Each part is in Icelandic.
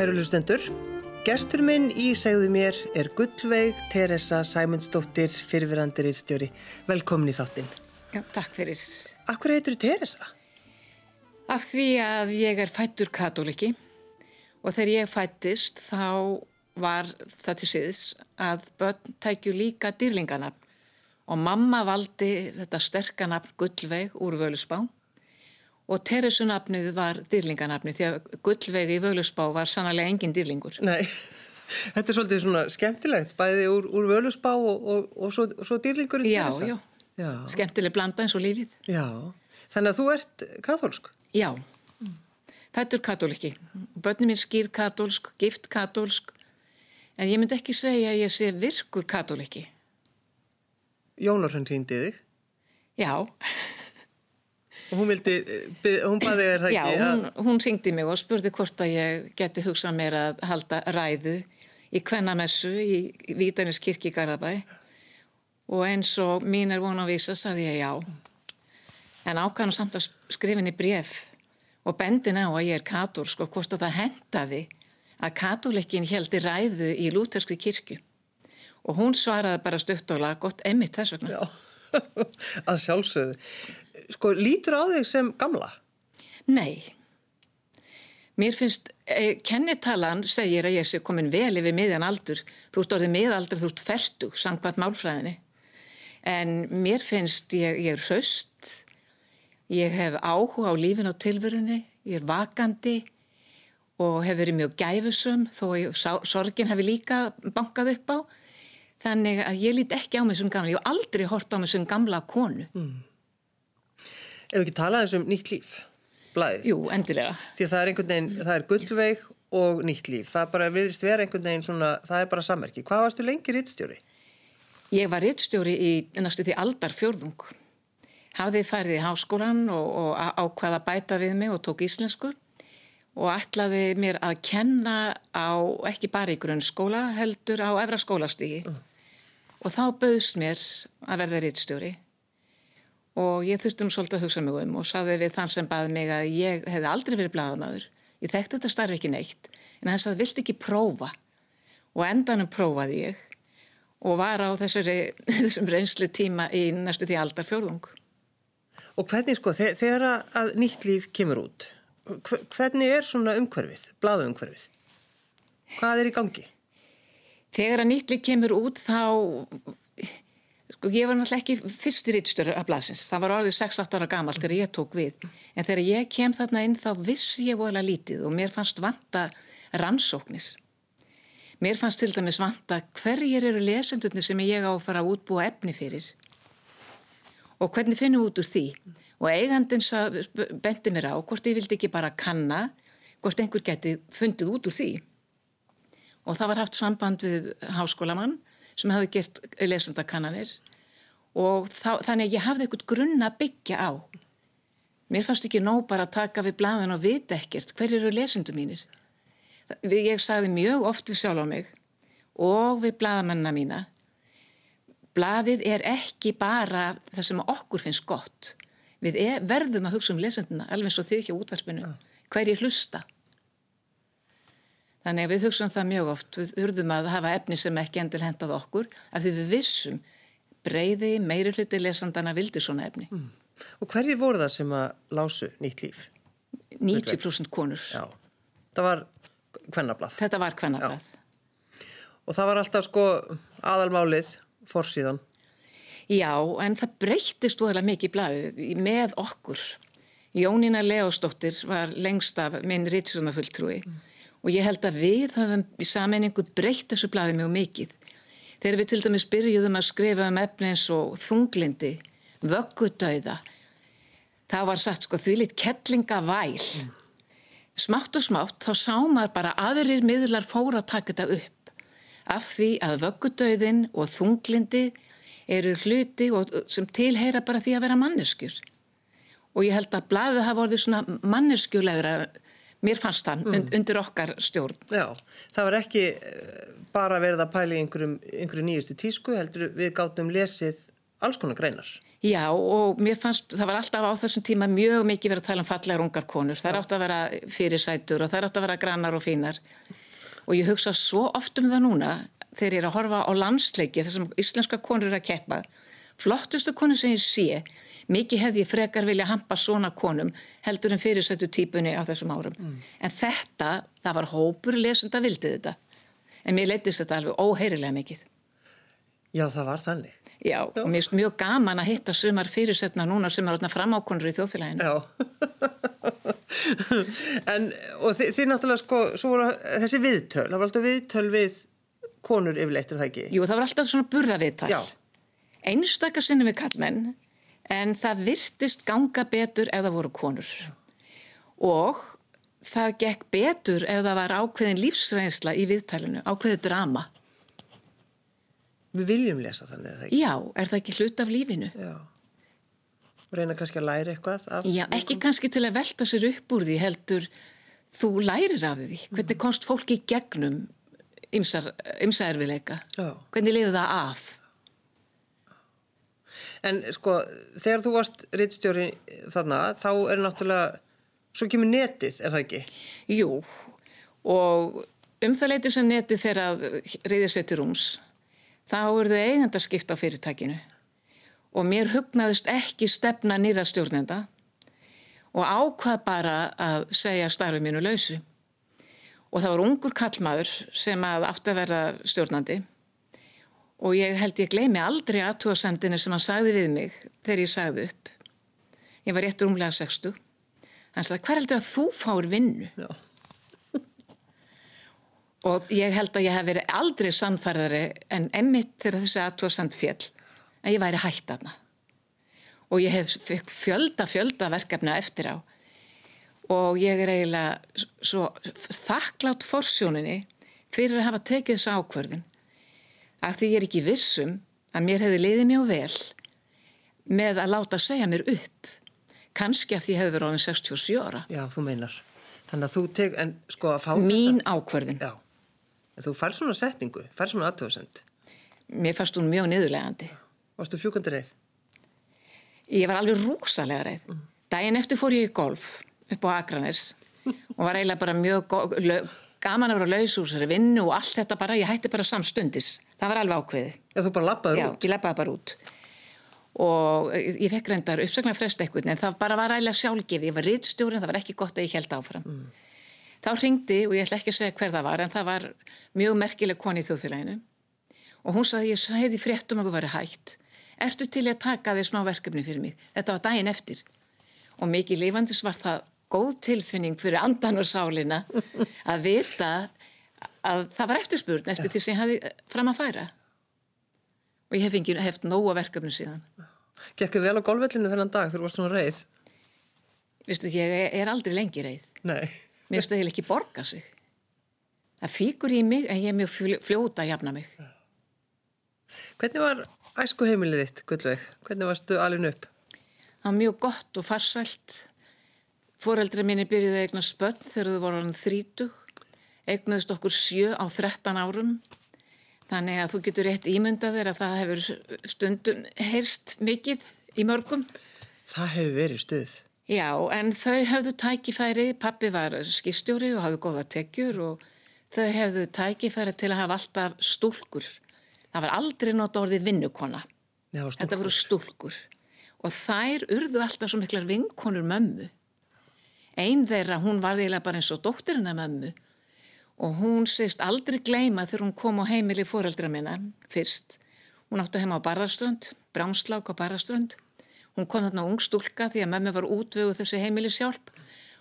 Kæru lustendur, gestur minn í segðu mér er Gullveig Teresa Sæmundsdóttir, fyrirverandi reitstjóri. Velkomin í þáttinn. Já, takk fyrir. Akkur heitur þú Teresa? Af því að ég er fættur katóliki og þegar ég fættist þá var það til síðs að börn tækju líka dýrlinganafn og mamma valdi þetta sterkanafn Gullveig úr Völusbá og Teresunafnið var dýrlinganafnið því að Gullveig í Völusbá var sannlega engin dýrlingur. Nei, þetta er svolítið svona skemmtilegt, bæði úr, úr Völusbá og, og, og svo, svo dýrlingurinn já, Teresa. Já, já, skemmtileg blanda eins og lífið. Já, þannig að þú ert katholsk? Já, fættur katóliki. Bönni mín skýr katólsk, gift katólsk, en ég myndi ekki segja að ég sé virkur katóliki. Jónar hann hrýndi þig? Já. Og hún vildi, hún baði þér það Já, ekki? hún, hún ringdi mig og spurði hvort að ég geti hugsað mér að halda ræðu í kvennamessu í Vítanis kirkji Garðabæ og eins og mín er vona að vísa saði ég já. En ákvæðan samt að skrifin í bref og bendin á að ég er katólsk og hvort að það hendaði að katólikkin heldi ræðu í lúterskri kirkju. Og hún svaraði bara stutt og lag gott emmitt þess vegna. Já, að sjálfsögðu. Sko, lítur á þig sem gamla? Nei. Mér finnst, eh, kennitalan segir að ég sé komin vel yfir miðjan aldur. Þú ert orðið miðaldur, þú ert ferstug, sangvært málfræðinni. En mér finnst ég, ég er hraust, ég hef áhuga á lífin og tilverunni, ég er vakandi og hef verið mjög gæfusum þó að sorgin hefur líka bankað upp á. Þannig að ég lít ekki á mig sem gamla, ég hef aldrei hort á mig sem gamla konu. Mm. Ef við ekki talaðum um nýtt líf, blæðið. Jú, endilega. Því að það er einhvern veginn, það er gullveig og nýtt líf. Það bara virðist vera einhvern veginn svona, það er bara samverki. Hvað varstu lengi rittstjóri? Ég var rittstjóri í næstu því aldar fjörðung. Hafði færið í háskólan og, og ákvaða bæta við mig og tók íslensku og ætlaði mér að kenna á, ekki bara í grunnskóla, heldur á efra skólastígi. Mm. Og þá bauðst mér að verða rittstjóri og ég þurfti nú svolítið að hugsa mig um og saði við þann sem baði mig að ég hefði aldrei verið bladamæður. Ég þekkti þetta starfi ekki neitt en hann sagði vildi ekki prófa og endanum prófaði ég og var á þessari, þessum reynslu tíma í næstu því aldar fjörðung. Og hvernig sko, þegar að nýtt líf kemur út, hvernig er svona umhverfið, bladuumhverfið? Hvað er í gangi? Þegar að nýtt líf kemur út þá Sko ég var náttúrulega ekki fyrstir íttstöru af blasins. Það var orðið 6-8 ára gamalt þegar ég tók við. En þegar ég kem þarna inn þá vissi ég vola lítið og mér fannst vanta rannsóknir. Mér fannst til dæmis vanta hverjir eru lesendurni sem ég á að fara að útbúa efni fyrir. Og hvernig finnum við út úr því? Og eigandins bendi mér á hvort ég vildi ekki bara kanna, hvort einhver geti fundið út úr því. Og það var haft samband við háskólamann sem hafði gert lesendakannanir og þá, þannig að ég hafði eitthvað grunna að byggja á. Mér fannst ekki nóg bara að taka við blaðan og vita ekkert hver eru lesendu mínir. Ég sagði mjög oft við sjálf á mig og við blaðamennina mína blaðið er ekki bara það sem okkur finnst gott. Við er, verðum að hugsa um lesenduna alveg svo þið ekki á útvarpinu. Hver ég hlusta? Þannig að við hugsaum það mjög oft, við urðum að hafa efni sem ekki endil hendað okkur af því við vissum breyði meiri hluti lesandana vildi svona efni. Mm. Og hverjir voru það sem að lásu nýtt líf? 90% konur. Já, það var kvennablað. Þetta var kvennablað. Og það var alltaf sko aðalmálið fórsíðan. Já, en það breyttist óðala mikið blaðið með okkur. Jónína Leóstóttir var lengst af minn rítisunarfulltrúi. Mm og ég held að við höfum í sammenningu breytt þessu blaði mjög mikið. Þegar við til dæmis byrjuðum að skrifa um efni eins og þunglindi, vöggudauða, það var satt sko því lit kettlingavæl. Mm. Smátt og smátt þá sá maður bara aðrir miðlar fóra að taka þetta upp af því að vöggudauðin og þunglindi eru hluti sem tilheyra bara því að vera manneskjur. Og ég held að blaðið hafa orðið svona manneskjulegra Mér fannst hann mm. undir okkar stjórn. Já, það var ekki bara verið að pæla í einhverjum, einhverju nýjustu tísku, heldur við gáttum lesið alls konar greinar. Já og mér fannst, það var alltaf á þessum tíma mjög mikið verið að tala um fallegar ungar konur. Það er átt að vera fyrirsætur og það er átt að vera grannar og fínar. Og ég hugsa svo oft um það núna þegar ég er að horfa á landsleiki þessum íslenska konur er að keppa. Flottustu konur sem ég sé, mikið hefði ég frekar vilja hampa svona konum heldur en fyrirsætu típunni á þessum árum. Mm. En þetta, það var hópur lesenda vildið þetta. En mér leytist þetta alveg óheirilega mikið. Já, það var þannig. Já, Já. og mér finnst mjög gaman að hitta sumar fyrirsetna núna sem er framákonur í þjóðfélaginu. Já, en þið, þið náttúrulega sko, voru þessi viðtöl, það var alltaf viðtöl við konur yfirleitt, er það ekki? Jú, það var alltaf svona burðaviðtal. Já. Einstakar sinni við kallmenn, en það virtist ganga betur ef það voru konur. Já. Og það gekk betur ef það var ákveðin lífsreynsla í viðtælinu, ákveðið drama. Við viljum lesa þannig, eða ekki? Já, er það ekki hlut af lífinu? Já. Reyna kannski að læra eitthvað af... Já, ekki kannski til að velta sér upp úr því heldur þú lærir af því. Hvernig mhm. komst fólki gegnum ymsa erfileika? Já. Hvernig liði það af? En sko, þegar þú varst rittstjóri þarna, þá er náttúrulega, svo kemur netið, er það ekki? Jú, og um það leiti sem netið þegar riðið setur rúms þá eru þau eigandaskipt á fyrirtækinu og mér hugnaðist ekki stefna nýra stjórnenda og ákvað bara að segja starfið mínu lausu. Og það var ungur kallmaður sem að átti að vera stjórnandi og ég held ég gleymi aldrei aðtúasendinu sem hann sagði við mig þegar ég sagði upp. Ég var réttur umlega 60. Hann sagði, hvað heldur að þú fár vinnu? Já. Og ég held að ég hef verið aldrei sannfærðari en emmitt þegar þessi aðtóðsand fjell að ég væri hætt aðna og ég hef fjölda fjölda verkefna eftir á. Og ég er eiginlega svo þakklátt forsjóninni fyrir að hafa tekið þessu ákverðin að því ég er ekki vissum að mér hefði liðið mjög vel með að láta segja mér upp kannski að því hefði verið á enn 67 ára Já, þú meinar Þannig að þú teg, en sko að fá þess að Mín ákverðin Já En þú fær svona setningu, fær svona aðtöðsend. Mér fannst hún mjög niðurlegandi. Varstu fjúkandi reið? Ég var alveg rúsalega reið. Mm. Dæin eftir fór ég í golf upp á Akranes og var eiginlega bara mjög gaman að vera laus úr þessari vinnu og allt þetta bara, ég hætti bara samstundis. Það var alveg ákveði. Já, þú bara lappaði út? Já, ég lappaði bara út. Og ég fekk reyndar uppsaklega frest eitthvað, en það bara var eiginlega sjálfgefið. Ég var rittstjórin, það var ekki gott að ég held áfram. Mm. Þá ringdi, og ég ætla ekki að segja hver það var, en það var mjög merkileg koni í þjóðfélaginu og hún sagði, ég sagði fréttum að þú væri hægt. Ertu til að taka þér smá verkefni fyrir mig? Þetta var daginn eftir. Og mikið lifandis var það góð tilfinning fyrir andan og sálinna að vita að það var eftirspurn eftir því sem ég hafi fram að færa. Og ég hef ekki hefð nóga verkefni síðan. Gekku vel á golvellinu þennan dag þegar þú varst svona reið? Vistu, ég er aldrei lengi reið. Nei. Mér finnst það ekki borga sig. Það fíkur í mig en ég er mjög fljóta að jafna mig. Hvernig var æsku heimilið þitt, Gullveig? Hvernig varstu alveg upp? Það var mjög gott og farsælt. Fóreldri minni byrjuði eignar spöld þegar þau voru alveg þrítug. Eignuðist okkur sjö á þrettan árum. Þannig að þú getur rétt ímyndað þér að það hefur stundum heyrst mikið í mörgum. Það hefur verið stuð. Já, en þau hefðu tækifæri, pappi var skipstjóri og hafði góða tekjur og þau hefðu tækifæri til að hafa alltaf stúlkur. Það var aldrei nota orðið vinnukona. Já, Þetta voru stúlkur. Og þær urðu alltaf svo miklar vinkonur mömmu. Einn þeirra, hún var eiginlega bara eins og dóttirinn af mömmu og hún sést aldrei gleima þegar hún kom á heimili fóreldra minna fyrst. Hún áttu heima á Barraströnd, Brámslák á Barraströnd Hún kom þarna ung stúlka því að memmi var útvögu þessi heimilishjálp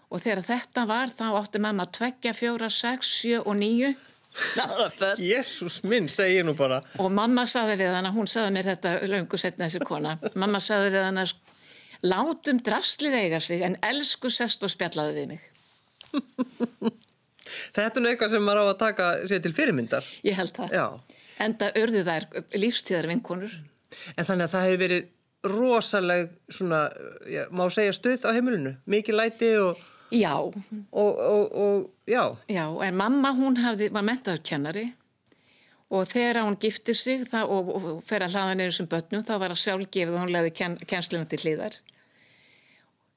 og þegar þetta var þá átti memma tveggja, fjóra, sex, sjö og nýju. Jésús minn, segi nú bara. Og mamma saði við hana, hún saði mér þetta löngu setna þessi kona, mamma saði við hana, látum drastlið eiga sig en elsku sest og spjallaði við mig. Þetta er nú eitthvað sem maður á að taka sér til fyrirmyndar. Ég held það. Já. Enda örðu þær lífstíðar vinkonur. En þannig að það hefur verið rosaleg svona, já, má segja stuð á heimilinu, mikið læti og já og, og, og já já, en mamma hún hafði, var mentaður kennari og þegar hún gifti sig það, og, fer að hlaða neyru sem börnum þá var það sjálfgefið og hún leiði ken, kensluna til hlýðar.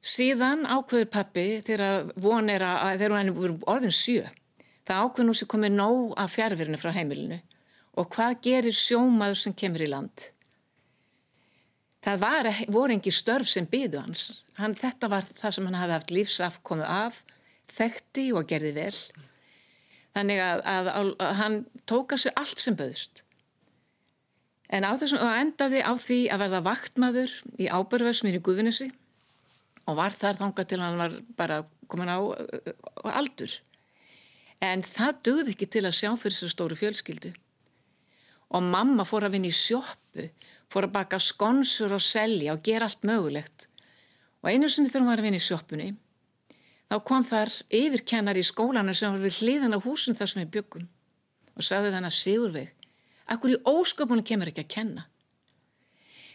Síðan ákveður pappi þegar von er að, þegar hann er orðin sjö, það ákveður nú sem komið nóg af fjárverinu frá heimilinu og hvað gerir sjómaður sem kemur í land? Það var, voru engi störf sem byðu hans. Hann, þetta var það sem hann hafði haft lífsafkomu af, þekkti og gerði vel. Þannig að, að, að hann tóka sér allt sem böðust. En á þessum, og endaði á því að verða vaktmaður í ábörðversminn í Guðvinnesi og var þar þangað til hann var bara komin á, á aldur. En það dögði ekki til að sjá fyrir sér stóru fjölskyldu. Og mamma fór að vinna í sjóppu, fór að baka skonsur og selja og gera allt mögulegt. Og einu sinni þegar hún var að vinna í sjóppunni, þá kom þar yfirkennar í skólanu sem var við hliðan á húsin þar sem við byggum og sagði þannig að Sigurveig, akkur í ósköpunum kemur ekki að kenna.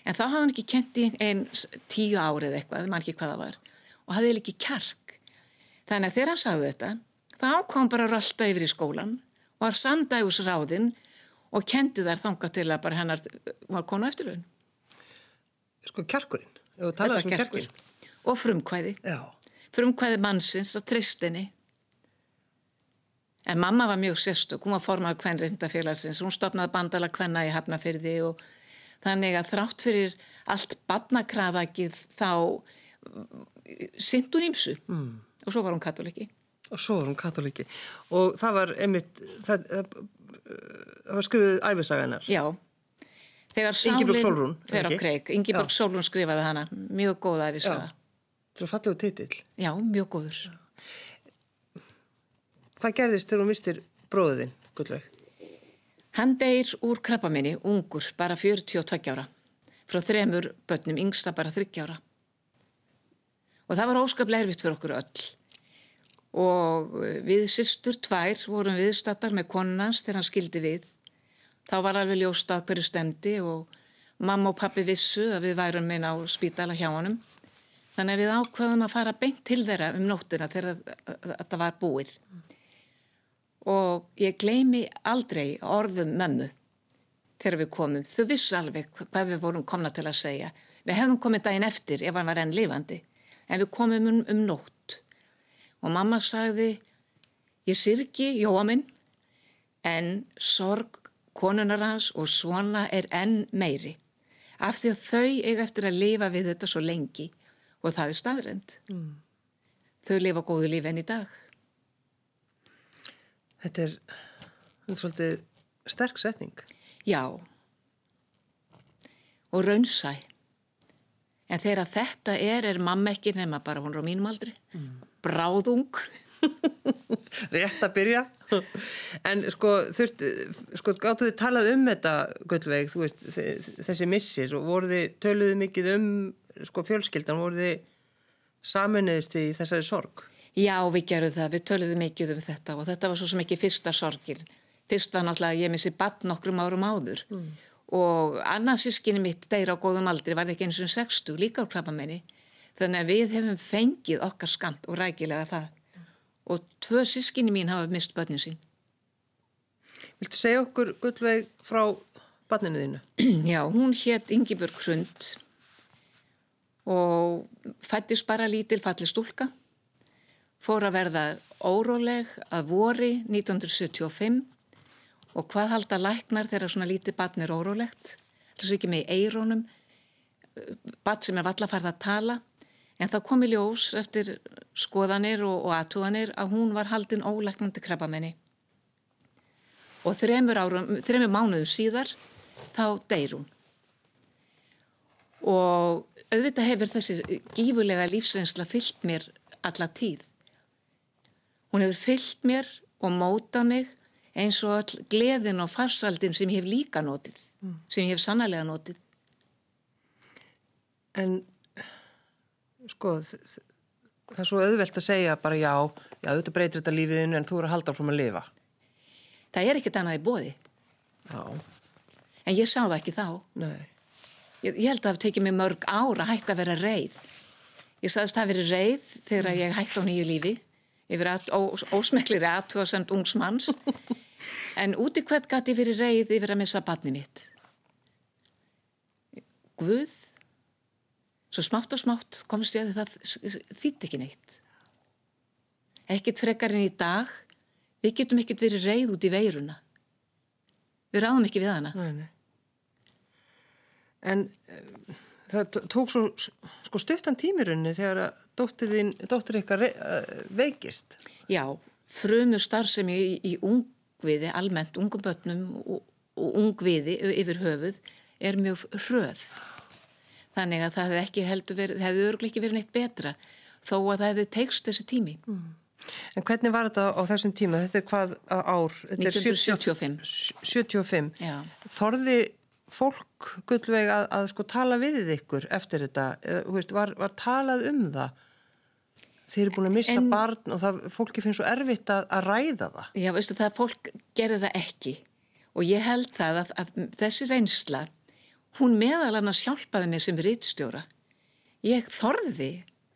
En þá hafði hann ekki kent í einn tíu árið eitthvað, maður ekki hvað það var, og hafði ekki kjark. Þannig að þegar hann sagði þetta, þá kom bara rölda yfir í skólan var samdægusráðinn og kendi þær þanga til að bara hennar var konu eftir raun. Sko kjarkurinn, þú talaði um kjarkurinn. Og frumkvæði. Já. Frumkvæði mannsins og tristinni. En mamma var mjög sérstök, hún var formað kvennreindafélagsins, hún stopnaði bandala kvenna í Hafnafyrði og þannig að þrátt fyrir allt badnakraðakið þá synd hún ímsu mm. og svo var hún katoliki. Og svo var hún katoliki og það var einmitt, það, það var skrifið æfisaganar. Já. Ingeborg Solrún. Þegar á kreik, Ingeborg Solrún skrifaði hana, mjög góða æfisaga. Er fallegu titill. Já, mjög góður. Hvað gerðist þegar hún mistir bróðin, Guðlaug? Hann deyr úr krabbaminni, ungur, bara 42 ára. Frá þremur börnum, yngsta bara 30 ára. Og það var óskaplega erfitt fyrir okkur öll. Og við sýstur tvær vorum viðstattar með konunans þegar hann skildi við. Þá var alveg ljóstað hverju stemdi og mamma og pappi vissu að við værum inn á spítala hjá honum. Þannig að við ákvaðum að fara beint til þeirra um nóttina þegar þetta var búið og ég gleymi aldrei orðum mömmu þegar við komum. Þau vissu alveg hvað við vorum komna til að segja. Við hefum komið daginn eftir ef hann var enn lifandi, en við komum um, um nótt. Og mamma sagði, ég sirki Jóa minn, en sorg konunar hans og svona er enn meiri. Af því að þau eiga eftir að lifa við þetta svo lengi og það er staðrend. Mm. Þau lifa góðu lífi enn í dag. Þetta er, þetta er svolítið sterk setning. Já, og raunsæ. En þegar þetta er, er mamma ekki nema bara hún er á mínum aldri. Mm. Bráðung. Rétt að byrja. En sko, þurft, sko, gáttu þið talað um þetta, Gullveig, veist, þessi missir og voru þið, töluðu mikið um, sko, fjölskyldan, voru þið saminuðist í þessari sorg? Já, við gerum það, við töluðum mikið um þetta og þetta var svo sem ekki fyrsta sorgir. Fyrst var náttúrulega ég missi bann nokkrum árum áður mm. og annað sískinni mitt deyra á góðum aldri var ekki eins og 60 líka á krabbamenni. Þannig að við hefum fengið okkar skamt og rækilega það mm. og tvö sískinni mín hafa mist bönnin sín. Viltu segja okkur gullveg frá banninu þínu? Já, hún hétt Ingibjörg Hrund og fættist bara lítil falli stúlka fór að verða óróleg að vori 1975 og hvað halda læknar þegar svona lítið batn er órólegt? Þess að ekki með eirónum batn sem er vallafarð að tala. En það kom í ljós eftir skoðanir og, og aðtúðanir að hún var haldin ólæknandi krabbamenni og þremur, árum, þremur mánuðum síðar þá deyr hún. Og auðvitað hefur þessi gífurlega lífsreynsla fyllt mér alla tíð Hún hefur fyllt mér og mótað mig eins og all gleðin og farsaldin sem ég hef líka notið, mm. sem ég hef sannarlega notið. En sko, það er svo auðvelt að segja bara já, já, þetta breytir þetta lífiðinu en þú eru að halda frá að lifa. Það er ekkert annað í bóði. Já. En ég sá það ekki þá. Nei. Ég, ég held að það tekið mig mörg ára hætta að vera reið. Ég sagðist að það veri reið þegar ég hætti á nýju lífi yfir ósmeklir aðtúasemt ungsmanns En út í hvert gæti verið reið yfir að missa batni mitt? Guð, svo smátt og smátt komst ég að það þýtt ekki neitt. Ekkert frekar en í dag, við getum ekkert verið reið út í veiruna. Við ráðum ekki við hana. Nei, nei. En um, það tók svo sko, stuttan tímirunni þegar að dóttir, ykkar veikist. Já, frumur starfsemi í, í ungviði, almennt ungum börnum og, og ungviði yfir höfuð er mjög hröð. Þannig að það hefði ekki heldur verið, það hefði örglega ekki verið neitt betra þó að það hefði teikst þessi tími. Mm. En hvernig var þetta á þessum tíma? Þetta er hvað ár? Þetta 1975. 75. Já. Þorði fólk gullveg að, að sko tala við ykkur eftir þetta? Veist, var, var talað um það? Þeir eru búin að missa en, barn og það, fólki finnst svo erfitt að, að ræða það. Já, veistu það, fólk gerði það ekki og ég held það að, að þessi reynsla, hún meðal annars hjálpaði mér sem rítstjóra. Ég þorði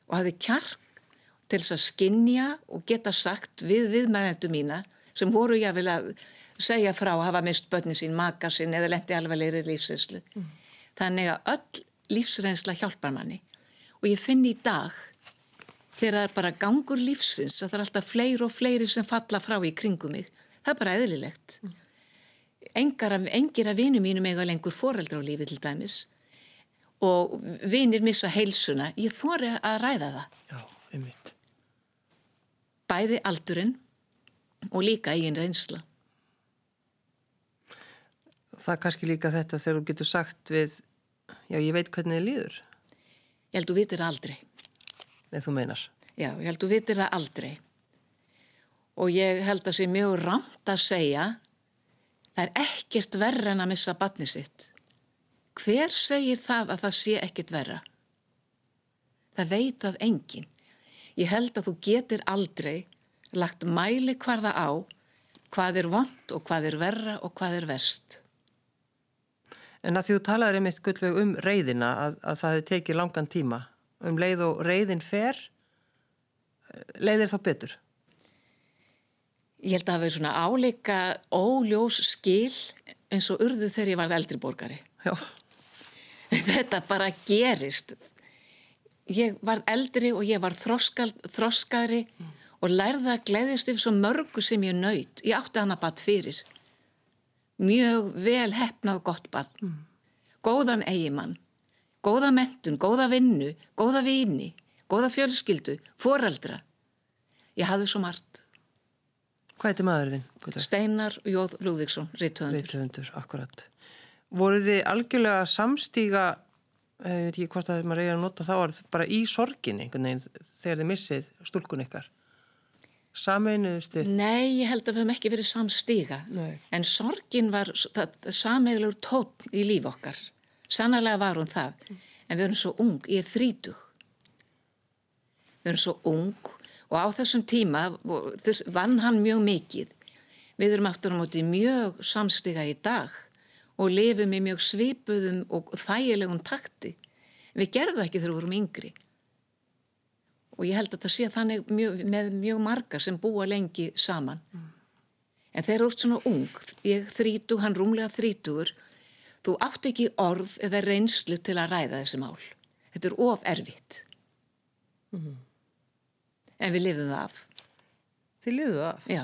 og hafði kjark til þess að skinja og geta sagt við viðmærendu mína sem voru ég að vilja segja frá að hafa mist börnin sín, maka sín eða lendi alvegleiri lífsreynslu. Mm. Þannig að öll lífsreynsla hjálpar manni og ég finn í dag þegar það er bara gangur lífsins að það er alltaf fleiri og fleiri sem falla frá í kringum mig. Það er bara eðlilegt. Mm. Engar af, engir af vinum mínum eiga lengur foreldra á lífi til dæmis og vinir missa heilsuna. Ég þóri að ræða það. Já, einmitt bæði aldurinn og líka eigin reynsla. Það er kannski líka þetta þegar þú getur sagt við, já ég veit hvernig þið líður. Ég held að þú vitir aldrei. Nei, þú meinar. Já, ég held að þú vitir það aldrei. Og ég held að það sé mjög ramt að segja, það er ekkert verra en að missa batni sitt. Hver segir það að það sé ekkert verra? Það veit að enginn. Ég held að þú getur aldrei lagt mæli hvarða á hvað er vond og hvað er verra og hvað er verst. En að því þú talaður einmitt gullveg um reyðina að, að það hefði tekið langan tíma um leið og reyðin fer leiðir þá betur? Ég held að það hefði svona áleika óljós skil eins og urðu þegar ég var eldriborgari. Já. Þetta bara gerist ég var eldri og ég var þroskari mm. og lærða að gleyðist yfir svo mörgu sem ég nöyt. Ég átti hana batt fyrir. Mjög vel hefnað gott batt. Mm. Góðan eigimann, góða mentun, góða vinnu, góða vini, góða fjölskyldu, foreldra. Ég hafði svo margt. Hvað er maður þinn? Steinar Jóð Lúðvíksson, Rittvöndur. Rittvöndur, akkurat. Voru þið algjörlega samstíga Eh, ég veit ekki hvort að maður er að nota þá bara í sorginni veginn, þegar þið missið stúlkun ykkar sameinuðustu Nei, ég held að við hefum ekki verið samstíga Nei. en sorgin var sameiglur tótt í líf okkar sannlega var hún það en við erum svo ung, ég er þrítug við erum svo ung og á þessum tíma vann hann mjög mikið við erum aftur á móti mjög samstíga í dag og lifum í mjög svipuðum og þægilegum takti. Við gerðum ekki þegar við vorum yngri. Og ég held að það sé þannig mjög, með mjög marga sem búa lengi saman. Mm. En þeir eru úr svona ung, ég þrítu, hann rúmlega þrítugur, þú átt ekki orð eða reynslu til að ræða þessi mál. Þetta er of erfitt. Mm. En við lifum það af. Þið lifum það af? Já.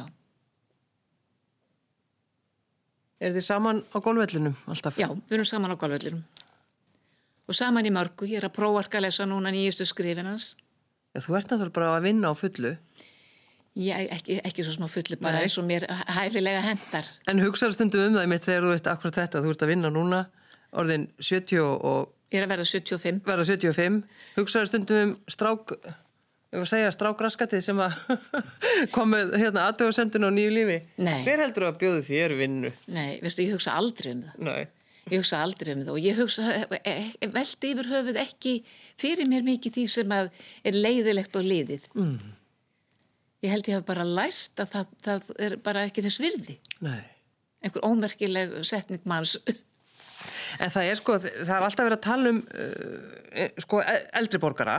Er þið saman á gólvellinum alltaf? Já, við erum saman á gólvellinum. Og saman í mörgu, ég er að prófarka að lesa núna nýjustu skrifinans. Já, þú ert náttúrulega bara að vinna á fullu. Já, ekki, ekki svo smá fullu, bara eins og mér hæfilega hendar. En hugsaður stundum um það mitt þegar þú ert akkurat þetta, þú ert að vinna núna, orðin 70 og... Ég er að verða 75. Verða 75. Hugsaður stundum um strák Ég var að segja strákraskatið sem að komið hérna aðtöðarsendun á nýju lífi. Nei. Hver heldur að bjóðu þér vinnu? Nei, veistu, ég hugsa aldrei um það. Nei. Ég hugsa aldrei um það og ég hugsa, e, e, veldi yfir höfuð ekki fyrir mér mikið því sem að er leiðilegt og liðið. Mm. Ég held ég hef bara læst að það, það er bara ekki þess virði. Nei. Einhver ómerkileg setning manns. En það er sko, það er alltaf verið að tala um uh, sko eldri borgara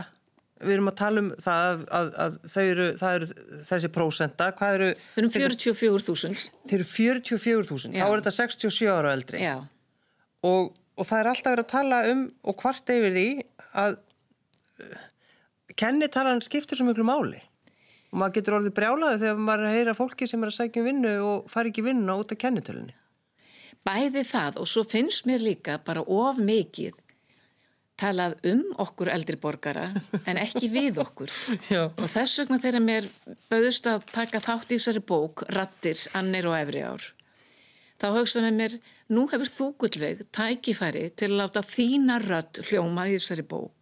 við erum að tala um það að, að þau eru, það eru þessi prósenda, hvað eru... Við erum 44.000. Þeir eru 44.000, þá er þetta 67 ára eldri. Já. Og, og það er alltaf verið að tala um og hvart yfir því að uh, kennitalan skiptir svo miklu máli. Og maður getur orðið brjálaði þegar maður heyra fólki sem er að sækja um vinnu og fari ekki vinna út af kennitölunni. Bæði það og svo finnst mér líka bara of mikið talað um okkur eldri borgara en ekki við okkur og þess vegna þegar mér bauðist að taka þátt í þessari bók Rattir, Annir og Efri ár þá hugsaði mér nú hefur þú gullveg tækifæri til að láta þína rödd hljóma í þessari bók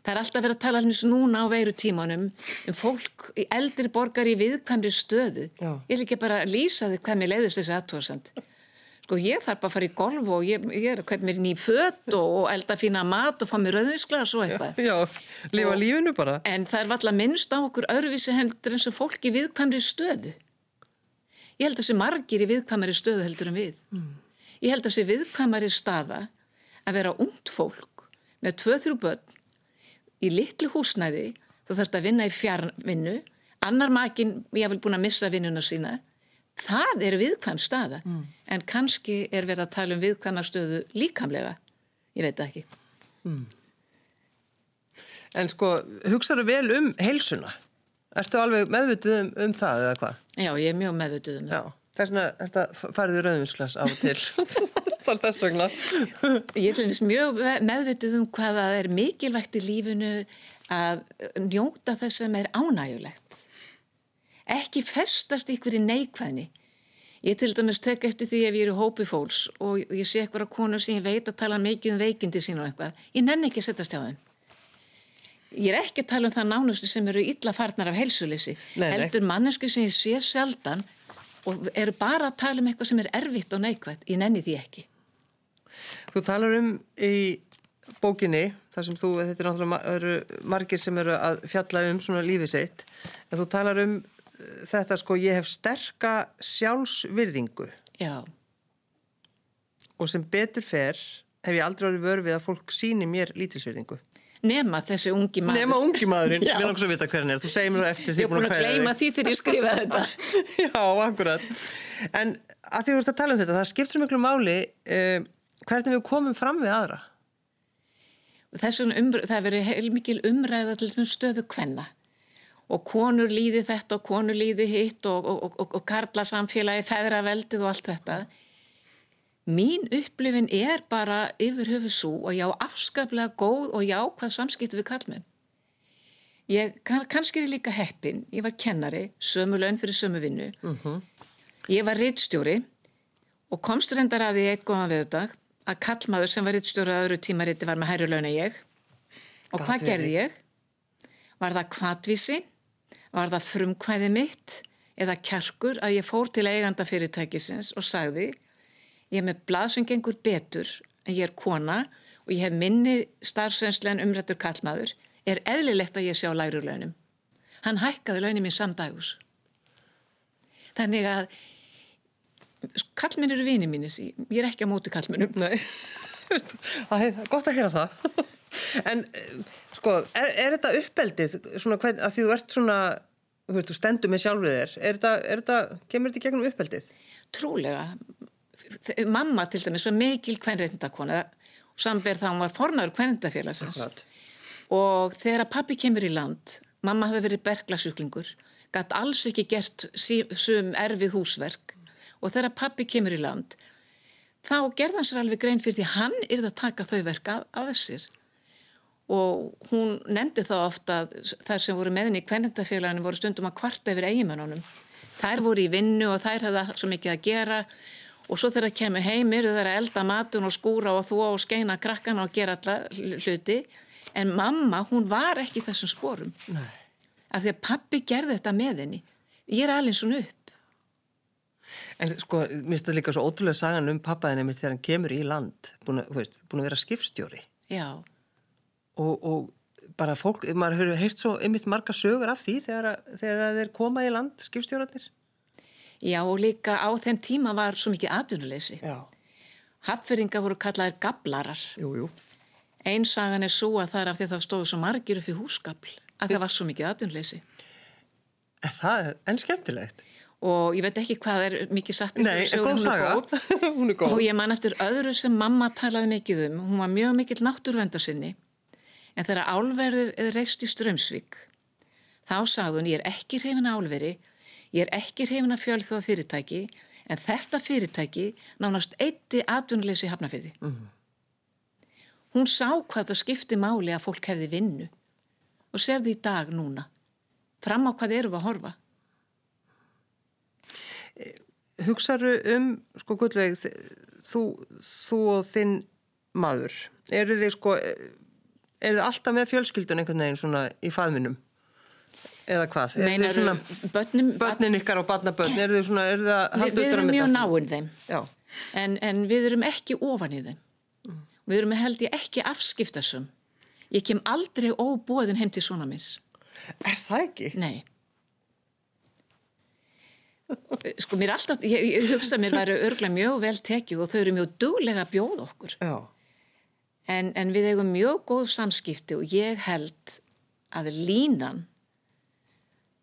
Það er alltaf verið að tala og núna á veiru tímanum um fólk í eldri borgar í viðkvæmri stöðu. Já. Ég vil ekki bara lýsa þig hvað mér leiðist þessi aðtóðsand. Sko ég þarf bara að fara í golf og ég, ég er að kaupa mér ný fött og, elda fína mat og fá mér rauðvinskla og svo eitthvað. Já, lifa Og- lífinu bara. En það er valla minnst á okkur öðruvísi heldur eins og fólk í viðkvæmri stöðu. Ég held að þessi margir í viðkvæmari stöðu heldur en við. Ég held að þessi viðkvæmari staða að vera ungt fólk með tvö-þrjú börn í litlu húsnæði, þú þarfst að vinna í fjarvinnu, annar makin, ég hef vel búin að missa vinnuna sína, það er viðkvæm staða. En kannski er verið að tala um viðkvæmar stöðu líkamlega. Ég veit ekki. En sko, hugsaðu vel um heilsuna. Ertu alveg meðvituð um, um það eða hvað? Já, ég er mjög meðvituð um það. Þess vegna þetta fariðu rauðvinsglas á til. Er þess vegna. Ég er mjög meðvituð um hvað það er mikilvægt í lífinu að njóta þess sem er ánægulegt. Ekki festast ykkur í neikvæðni. Ég til dæmis tek eftir því ef ég er í hópi fólks og ég sé eitthvað konur sem ég veit að tala mikið um veikindi sín og eitthvað. Ég nenni ekki að setjast hjá þeim. Ég er ekki að tala um það nánustu sem eru illa farnar af heilsuleysi. Heldur mannesku sem ég sé sjaldan og eru bara að tala um eitthvað sem er erfitt og neikvætt. Ég nenni því ekki. Þú talar um í bókinni, þar sem þú, þetta er náttúrulega margir sem eru að fjalla um svona lífið sitt, en þú talar um eh, þetta sko, ég hef sterka sjálfsvirðingu Já. og sem betur fer hef ég aldrei orðið vör við að fólk síni mér lítilsvirðingu. Nema þessi ungi maður. Nema ungi maðurinn, Já. mér langs að vita hver hann er, þú segir mér það eftir því Ég er búin að gleyma því þegar ég skrifaði þetta. Já, akkurat. En að því þú ert að tala um þetta, það skiptir svo miklu máli uh, hvernig við komum fram við aðra. Þess vegna umr- það verið heilmikil umræða til þessum stöðu kvenna. Og konur líði þetta og konur líði hitt og, og, og, og karla samfélagi, feðraveldið og allt þetta. Mín upplifin er bara yfir höfu svo og já, afskaplega góð og jákvæð samskipti við karlmenn. Ég, kann, kannski er ég líka heppin, ég var kennari, sömu laun fyrir sömu vinnu. Ég var rittstjóri og komst reyndar að því eitt góðan viðdag að kallmaður sem var rittstjóri að öðru tímariti var með hærri laun en ég. Og Gat hvað verið. gerði ég? Var það kvatvísi? Var það frumkvæði mitt? Eða kjarkur að ég fór til eiganda fyrirtækisins og sagði ég er með blað sem gengur betur en ég er kona og ég hef minni starfsrenslen umrættur kallmaður er eðlilegt að ég sjá læru launum. Hann hækkaði launin mín samdagus. Þannig að kallmenn eru vini mínir, ég er ekki á móti kallmennum. Nei, gott að heyra það. En eh, sko, er, er þetta uppeldið, svona hvern, að því þú ert svona, þú veist, þú stendur með sjálfið þér, er þetta, er þetta, kemur þetta gegnum uppeldið? Trúlega, mamma til dæmis var mikil kvenreitndakona og samber það hún var fornaður kvenreitndafélagsins. Og þegar að pappi kemur í land, mamma hafði verið berglasjúklingur, gætt alls ekki gert sum erfið húsverk og þegar að pappi kemur í land, þá gerði hann sér alveg grein fyrir því hann yrði að taka þau verk að, að þessir. Og hún nefndi þá ofta þær sem voru meðin í kvennendafélaginu voru stundum að kvarta yfir eiginmennunum. Þær voru í vinnu og þær hefði svo mikið að gera og svo þegar það kemur heim eru að elda matun og skúra og þvó og skeina krakkana og gera alla hluti. En mamma, hún var ekki þessum sporum. Nei. Af því að pappi gerði þetta með henni. Ég er alveg svona upp. En sko, minnst það líka svo ótrúlega sagan um pappaðinni mitt þegar hann kemur í land, búin að, veist, búin að vera skipstjóri Já, og, og bara fólk, maður hefur heyrt svo einmitt marga sögur af því þegar, þegar þeir koma í land, skipstjórarnir. Já og líka á þeim tíma var svo mikið atvinnuleysi. Já. Hafnfyrringa voru kallaðir gablarar. Jú, jú. Einsagan er svo að það er af því að það stóðu svo margir upp í húsgafl að það var svo mikið aðunleysi. Er það enn skemmtilegt? Og ég veit ekki hvað er mikið satt í Nei, þessu góð sögu, saga. hún er góð. Er góð. Og ég man eftir öðru sem mamma talaði mikið um. Hún var mjög mikill náttúrvendarsinni. En þegar álverðir er reist í Strömsvík, þá sagði hún, ég er ekki hrifin álveri, ég er ekki hrifin að fjölþóða fyrirtæki, en þetta fyrirtæki nánast eitti atvinnuleysi hafnafyrði. Hún sá hvað það skipti máli að fólk hefði vinnu og serði í dag núna. Fram á hvað erum við að horfa? Hugsaru um, sko Gullveig, þú, þú og þinn maður, eru þið sko, eru þið alltaf með fjölskyldun einhvern veginn svona í faðminum? Eða hvað? Meinar svona, börnum, börnin ykkar og barnabörn, eru þið svona, eru þið að við, halda við utan erum um mjög náinn þeim en, en við erum ekki ofan í þeim. Við erum held ég ekki afskiptasum. Ég kem aldrei óbóðin heim til svona mis. er það ekki? Nei. Sko mér er alltaf, ég, ég hugsa mér væri örglega mjög vel tekið og þau eru mjög duglega að bjóða okkur. Já, En, en við eigum mjög góð samskipti og ég held að línan,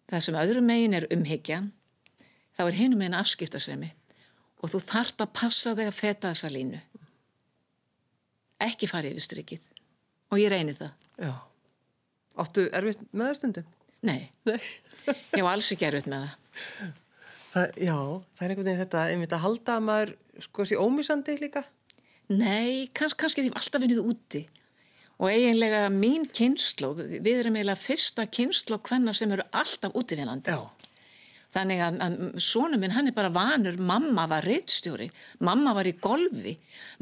það sem öðrum megin er umhyggja, þá er hinum megin afskiptasemi og þú þart að passa þig að feta þessa línu. Ekki fara yfir strikið og ég reyni það. já. Áttu erfitt með það stundum? Nei, Nei. ég var alls ekki erfitt með það. Það, já, það er einhvern veginn þetta, einmitt að halda að maður, sko, sé ómissandi líka. Nei, kanns, kannski því alltaf vinnið úti og eiginlega mín kynslu, við erum eiginlega fyrsta kynslu hvenna sem eru alltaf útivinnandi. Já. Þannig að, að sonu minn hann er bara vanur, mamma var reittstjóri, mamma var í golfi,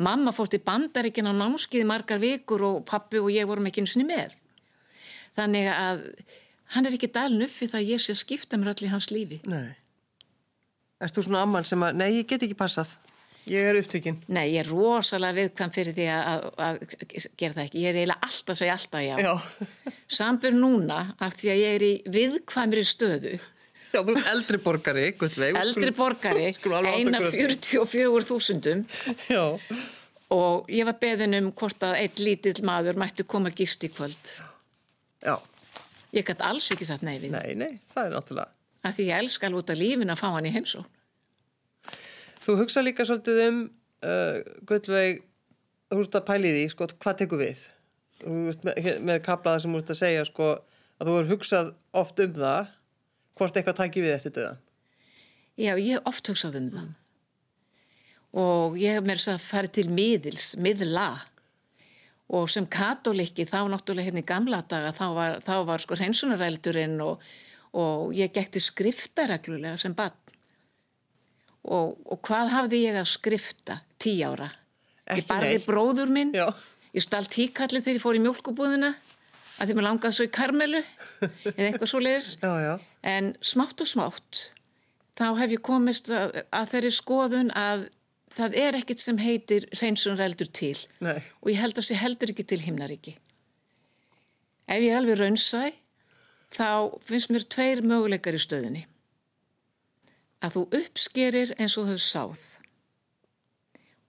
mamma fór til bandaríkin á námskiði margar vikur og pappi og ég vorum ekki eins og með. Þannig að hann er ekki dalin upp fyrir það að ég sé skipta mér öll í hans lífi. Nei. Erst þú svona amman sem að, nei, ég get ekki passað. Ég er upptökinn. Nei, ég er rosalega viðkvæm fyrir því að, að, að gera það ekki. Ég er eiginlega alltaf segja alltaf já. Já. Sambur núna af því að ég er í viðkvæmri stöðu. Já, þú er eldri borgari, gullveig. Eldri borgari, eina okkur á því. 44 þúsundum Já. og ég var beðin um hvort að einn lítill maður mætti koma gist í kvöld. Já. Ég gæti alls ekki sagt nei við. Nei, nei, það er náttúrulega. Af því ég elskal út af lífin að fá hann í heimsó. Þú hugsa líka svolítið um, uh, gullveig, þú ert að pæli því, sko, hvað tekur við? Ert með, með kaplaða sem þú ert að segja, sko, að þú er hugsað oft um það, hvort eitthvað takir við eftir döðan. Já, ég hef oft hugsað um það. Og ég hef mér þess að fara til miðils, miðla. Og sem katolikki þá náttúrulega hérna í gamla daga þá var, þá var sko hreinsunarældurinn og, og ég gekti skriftareglulega sem barn. Og, og hvað hafði ég að skrifta tí ára? Ekki ég barði neitt. bróður minn, Já. ég stal tíkalli þegar ég fór í mjölkubúðina að mér langaði svo í karmelu eða eitthvað svo leiðis. En smátt og smátt þá hef ég komist að, að þeirri skoðun að það er ekkit sem heitir hreinsunrældur til Nei. og ég held að sé heldur ekki til himnaríki. Ef ég er alveg raunsæ þá finnst mér tveir möguleikar í stöðunni. Að þú uppskerir eins og þau sáð.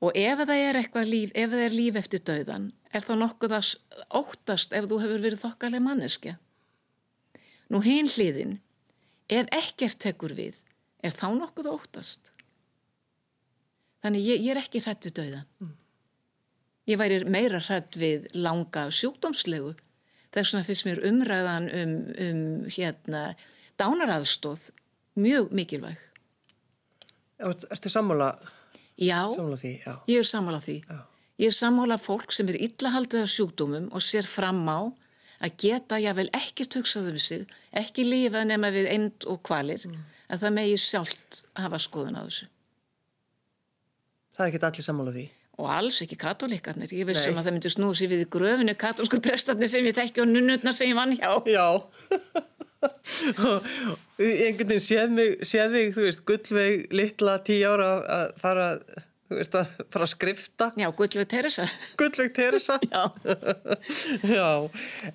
Og ef það er eitthvað líf, ef það er líf eftir döðan, er þá nokkuð að óttast ef þú hefur verið þokkaleg manneskja. Nú hinn hliðin, ef ekkert tekur við, er þá nokkuð að óttast. Þannig ég, ég er ekki hrætt við döðan. Ég væri meira hrætt við langa sjúkdómslegu. Þess vegna finnst mér umræðan um, um hérna, dánaraðstóð mjög mikilvæg. Ertu sammála, Já, sammála því? Já. ég er sammála því. Já. Ég er sammála fólk sem er illahaldið af sjúkdómum og sér fram á að geta jável ekkert hugsað um sig, ekki lífað nema við eind og kvalir, að það megi sjálft hafa skoðun á þessu. Það er ekki allir sammála því. Og alls ekki katólíkarnir. Ég vissum Nei. að það myndi snúa sér við gröfinu katólsku prestarnir sem ég þekki og nunnutna sem ég vann hjá. Já. Einhvern veginn séð mig, séð þig, þú veist, gullveig, litla, tíu ára að fara, þú veist, að fara að skrifta. Já, Gullveig Teresa. Gullveig Teresa. Já. Já,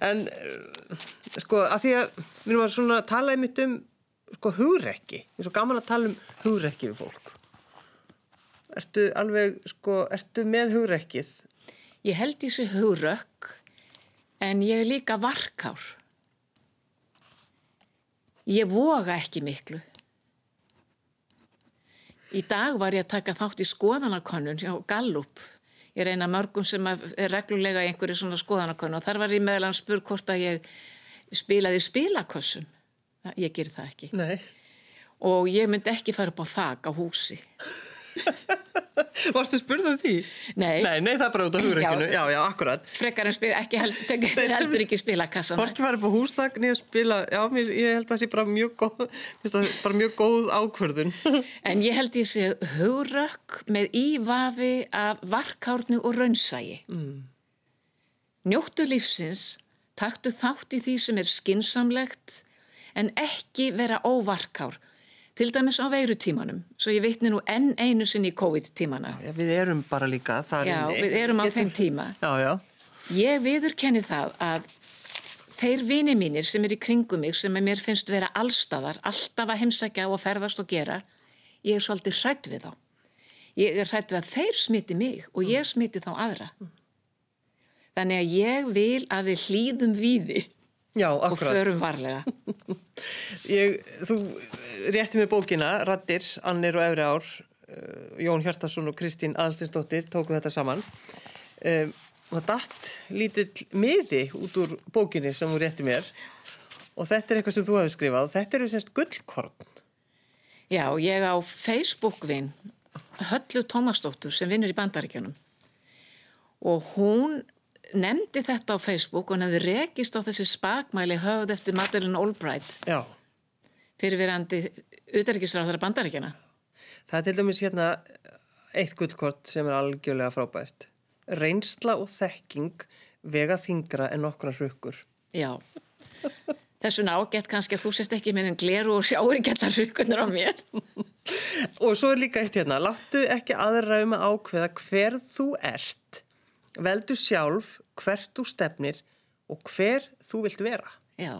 en uh, sko, að því að við erum að svona tala einmitt um sko hugrekki. Ég er svo gaman að tala um hugrekki við fólk. Ertu alveg, sko, ertu með hugrekkið? Ég held í sig hugrökk en ég er líka varkár. Ég voga ekki miklu. Í dag var ég að taka þátt í skoðanakönnun hjá Gallup. Ég reyna mörgum sem er reglulega í einhverju svona skoðanakönnun og þar var ég meðal hann spur hvort að ég spilaði spilakössum. Ég ger það ekki. Nei. Og ég myndi ekki fara upp á þak á húsi. Varstu spurðað því? Nei. Nei, nei, það er bara út á hugreikinu. Já, já, akkurat. Frekar en spila, ekki held, heldur ekki spila kassan. Hvorki var upp á hústak niður spila, já, mér, ég held að það sé bara mjög góð, bara mjög góð ákvörðun. En ég held ég sé hugrökk með ívafi af varkárnu og raunsægi. Mm. Njóttu lífsins, taktu þátt í því sem er skinsamlegt en ekki vera óvarkár til dæmis á veirutímanum, svo ég veitni nú enn einu sinni í COVID-tímana. Já, við erum bara líka þar Já, inni. við erum á Getum... þeim tíma. Já, já. Ég viðurkenni það að þeir vini mínir sem er í kringum mig, sem mér finnst vera allstaðar, alltaf að heimsækja og ferðast og gera, ég er svolítið hrætt við þá. Ég er hrætt við að þeir smiti mig og ég smiti þá aðra. Þannig að ég vil að við hlýðum víði Já, og förum varlega. ég, þú rétti með bókina, Rattir, Annir og Efri Ár, uh, Jón Hjartarsson og Kristín Aðalstinsdóttir tóku þetta saman. Um, það datt lítill miði út úr bókinni sem þú rétti mér og þetta er eitthvað sem þú hefði skrifað og þetta eru semst gullkorn. Já, ég á Facebook-vinn Höllu Tómasdóttur sem vinnur í bandaríkjunum og hún nefndi þetta á Facebook og hann hefði rekist á þessi spakmæli höfð eftir Madeleine Albright. Já. fyrirverandi utarrikisráð þar bandaríkjana Það er til dæmis hérna eitt gullkort sem er algjörlega frábært. Reynsla og þekking vega þingra en okkra hrukkur. Já. Þessu nágett kannski að þú sést ekki með en gleru og sjáur ekki allar hrukkunar á mér. Og svo er líka eitt hérna. Láttu ekki aðra um að ákveða hver þú ert veldu sjálf hvert þú stefnir og hver þú vilt vera. Já.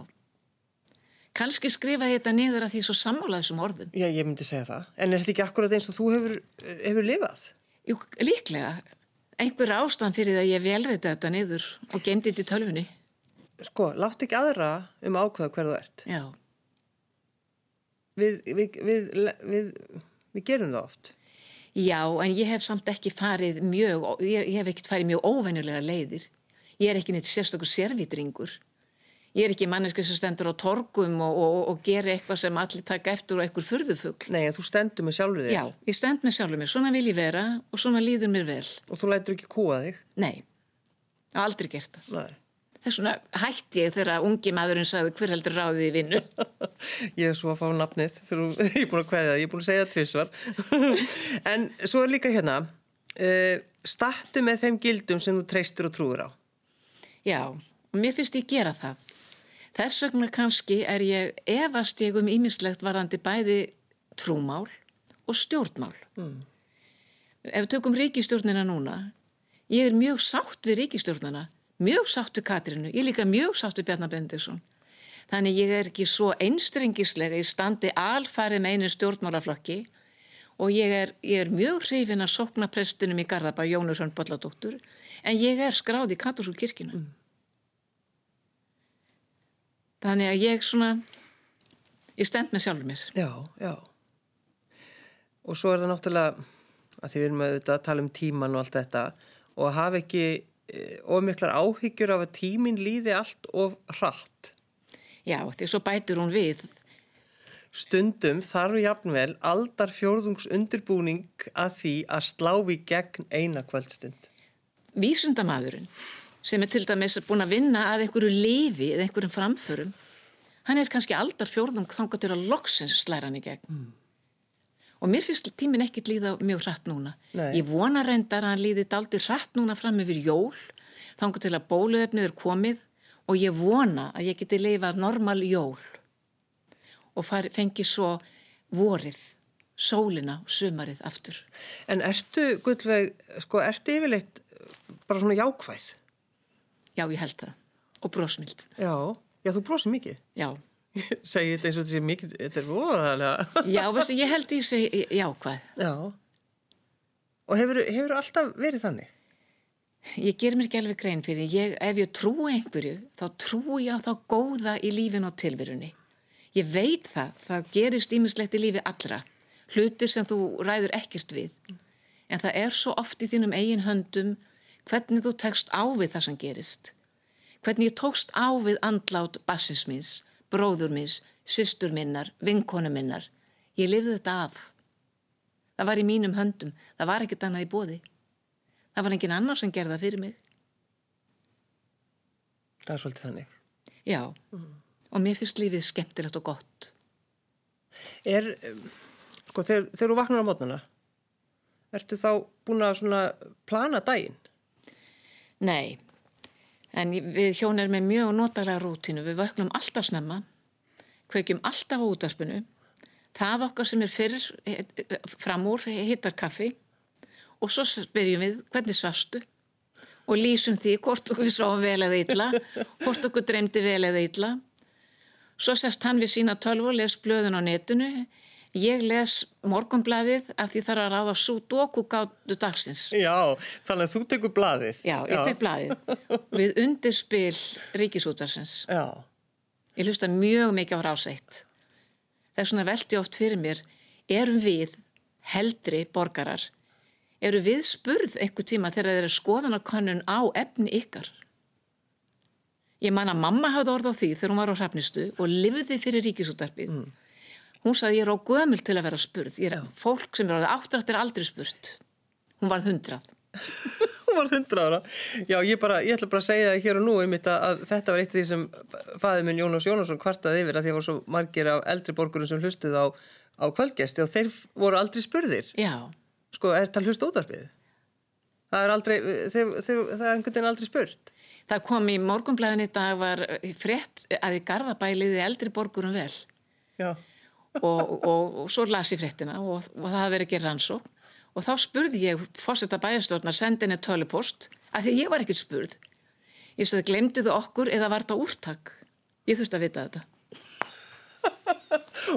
Kanski skrifa þetta niður að því svo sammálaði sem orðum. Já, ég myndi segja það. En er þetta ekki akkurat eins og þú hefur, hefur lifað? Jú, líklega. Einhver ástæðan fyrir það ég velreiti þetta niður og gemdi þetta í tölfunni. Sko, látt ekki aðra um ákveða hverðu ert. Já. Við, við, við, við gerum það oft. Já, en ég hef samt ekki farið mjög, ég, ég hef ekkert farið mjög óvenjulega leiðir. Ég er ekki neitt sérstaklega servitringur. Ég er ekki manneski sem stendur á torgum og, og, og gerir eitthvað sem allir taka eftir og eitthvað furðufugl. Nei, en þú stendur með sjálfur þig. Já, ég stend með sjálfur mér. Svona vil ég vera og svona líður mér vel. Og þú lætur ekki kúa þig? Nei, aldrei gert það. Nei. Þess vegna hætti ég þegar ungi maðurinn sagði hver heldur ráðið í vinnu. ég er svo að fá nafnið þegar ég er búin að það, ég er búin að segja það tvissvar. en svo er líka hérna, uh, startu með þeim gildum sem þú treystur og trúur á. Já, og mér finnst ég gera það. Þess vegna kannski er ég efast ég um ímislegt varandi bæði trúmál og stjórnmál. Mm. Ef við tökum ríkistjórnina núna, ég er mjög sátt við ríkistjórnina mjög sáttu Katrinu, ég líka mjög sáttu Bjarnar Bendisson. Þannig ég er ekki svo einstrengislega í standi alfarið með einu stjórnmálaflokki og ég er, ég er mjög hrifin að sokna prestunum í Garðabæ, Jónur Hrönn Bolladóttur, en ég er skráð í Katursúr kirkina. Mm. Þannig að ég svona, ég stend með sjálfur mér. Já, já. Og svo er það náttúrulega, að því við erum að tala um tíman og allt þetta, og að hafa ekki of miklar áhyggjur af að tímin líði allt of hratt. Já, því svo bætur hún við. Stundum þarf jafnvel aldar fjórðungs undirbúning að því að slá í gegn eina kvöldstund. Vísundamaðurinn sem er til dæmis búin að vinna að einhverju lifi eða einhverjum framförum, hann er kannski aldar fjórðung þangar til að loksins slæra hann í gegn. Mm. Og mér finnst tímin ekkit líða mjög hratt núna. Nei. Ég vona reyndar að hann líði daldi hratt núna fram yfir jól, þangu til að bóluefnið er komið og ég vona að ég geti leifað normal jól og fari, fengi svo vorið, sólina og sumarið aftur. En ertu, Gullveig, sko, ertu yfirleitt bara svona jákvæð? Já, ég held það. Og brósmild. Já, já, þú brósið mikið? Já. segi þetta eins og þetta sé mikið, þetta er voðalega. já, veistu, ég held því að ég já hvað. Já. Og hefur, hefur alltaf verið þannig? ég ger mér ekki alveg grein fyrir, ég, ef ég trúi einhverju, þá trúi ég á þá góða í lífin og tilverunni. Ég veit það, það gerist ímislegt í lífi allra, hluti sem þú ræður ekkert við. En það er svo oft í þínum eigin höndum hvernig þú tekst á við það sem gerist. Hvernig ég tókst á við andlát bassins minns, bróður minns, systur minnar, vinkonu minnar. Ég lifði þetta af. Það var í mínum höndum, það var ekkert annað í bóði. Það var engin annar sem gerða fyrir mig. Það er svolítið þannig. Já, mm. og mér finnst lífið skemmtilegt og gott. Er, sko, þegar, þegar þú vaknar á mótnana, ertu þá búin að plana daginn? Nei, en við hjón erum með mjög notalega rútínu. Við vöknum alltaf snemma, kveikjum alltaf á útarpinu. Það okkar sem er fyrr fram úr hittar kaffi og svo spyrjum við hvernig svastu og lýsum því hvort okkur sváum vel eða illa, hvort okkur dreymdi vel eða illa. Svo sest hann við sína tölvu og les blöðun á netinu. Ég les morgunblæðið af því þarf að ráða súdoku gáttu dagsins. Já, þannig að þú tekur blæðið. Já, ég tek blæðið. Við undirspil ríkisútarsins. Já. Ég hlusta mjög mikið á ráseitt. Það er svona veldi oft fyrir mér, erum við heldri borgarar eru við spurð eitthvað tíma þegar þeir eru skoðanarkannun á efni ykkar. Ég man að mamma hafði orð á því þegar hún var á hrafnistu og livði fyrir ríkisútarpið. Mm. Hún saði ég er á gömul til að vera spurð. Er fólk sem er á það áttrætt er aldrei spurt. Hún var hundrað. hún var hundrað ára. Já, ég, bara, ég ætla bara að segja það hér og nú að, að þetta var eitt af því sem fæði minn Jónas Jónasson kvartaði yfir að því að það var svo margir af eldri borgurum sem hlustuð á, á kvöldgesti og þeir voru aldrei spurðir. Já sko, er það hlust útvarpið? Það er aldrei, þeir, þeir, það er einhvern veginn aldrei spurt. Það kom í morgunblæðin í dag var frétt að í Garðabæliði eldri borgurum vel. Já. Og, og, og svo las ég fréttina og, og það hafi verið ekki rannsók. Og þá spurði ég fórsetta bæjastjórnar sendinni tölupost að því ég var ekkert spurð. Ég sagði, glemduðu okkur eða var þetta úrtak? Ég þurfti að vita þetta.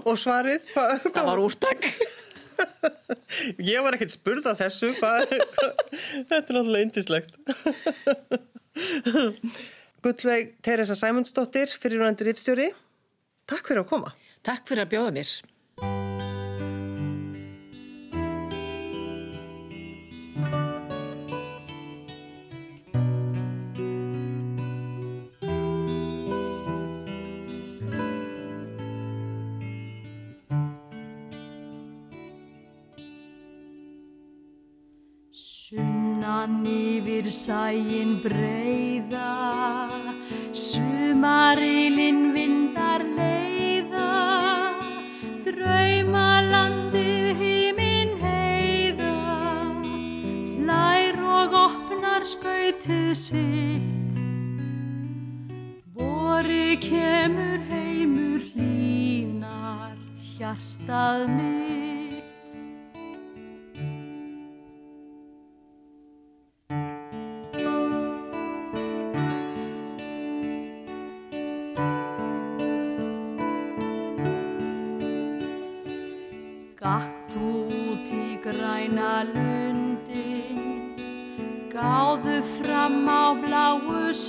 og svarið? Það var úrtak. Ég var ekkert spurð að þessu Þetta er náttúrulega indislegt Gullveig Teresa Sæmundsdóttir fyrir rúnandi rittstjóri Takk fyrir að koma Takk fyrir að bjóða mér. Yfir sæin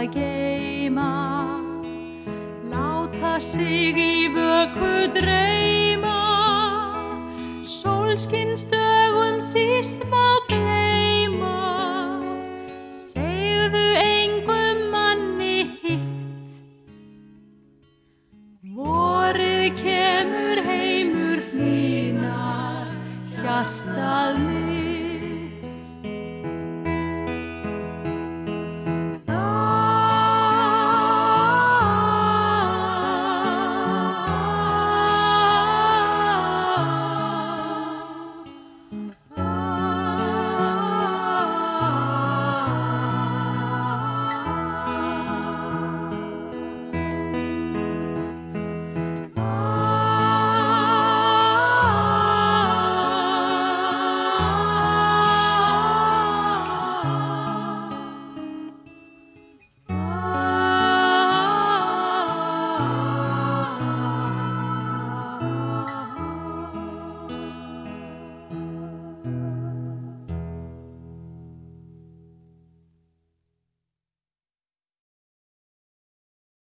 að geima, láta sig í vöku dreyma, sólskinsdögum síst má gleyma.